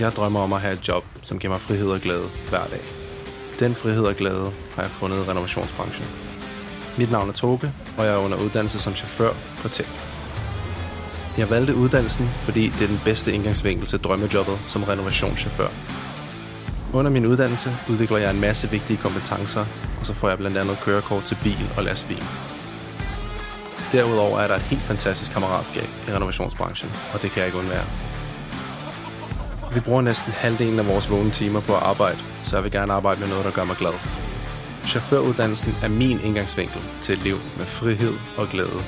Jeg drømmer om at have et job, som giver mig frihed og glæde hver dag. Den frihed og glæde har jeg fundet i renovationsbranchen. Mit navn er Toge, og jeg er under uddannelse som chauffør på Tech. Jeg valgte uddannelsen, fordi det er den bedste indgangsvinkel til drømmejobbet som renovationschauffør. Under min uddannelse udvikler jeg en masse vigtige kompetencer, og så får jeg blandt andet kørekort til bil og lastbil. Derudover er der et helt fantastisk kammeratskab i renovationsbranchen, og det kan jeg ikke undvære. Vi bruger næsten halvdelen af vores vågne timer på at arbejde, så jeg vil gerne arbejde med noget, der gør mig glad. Chaufføruddannelsen er min indgangsvinkel til et liv med frihed og glæde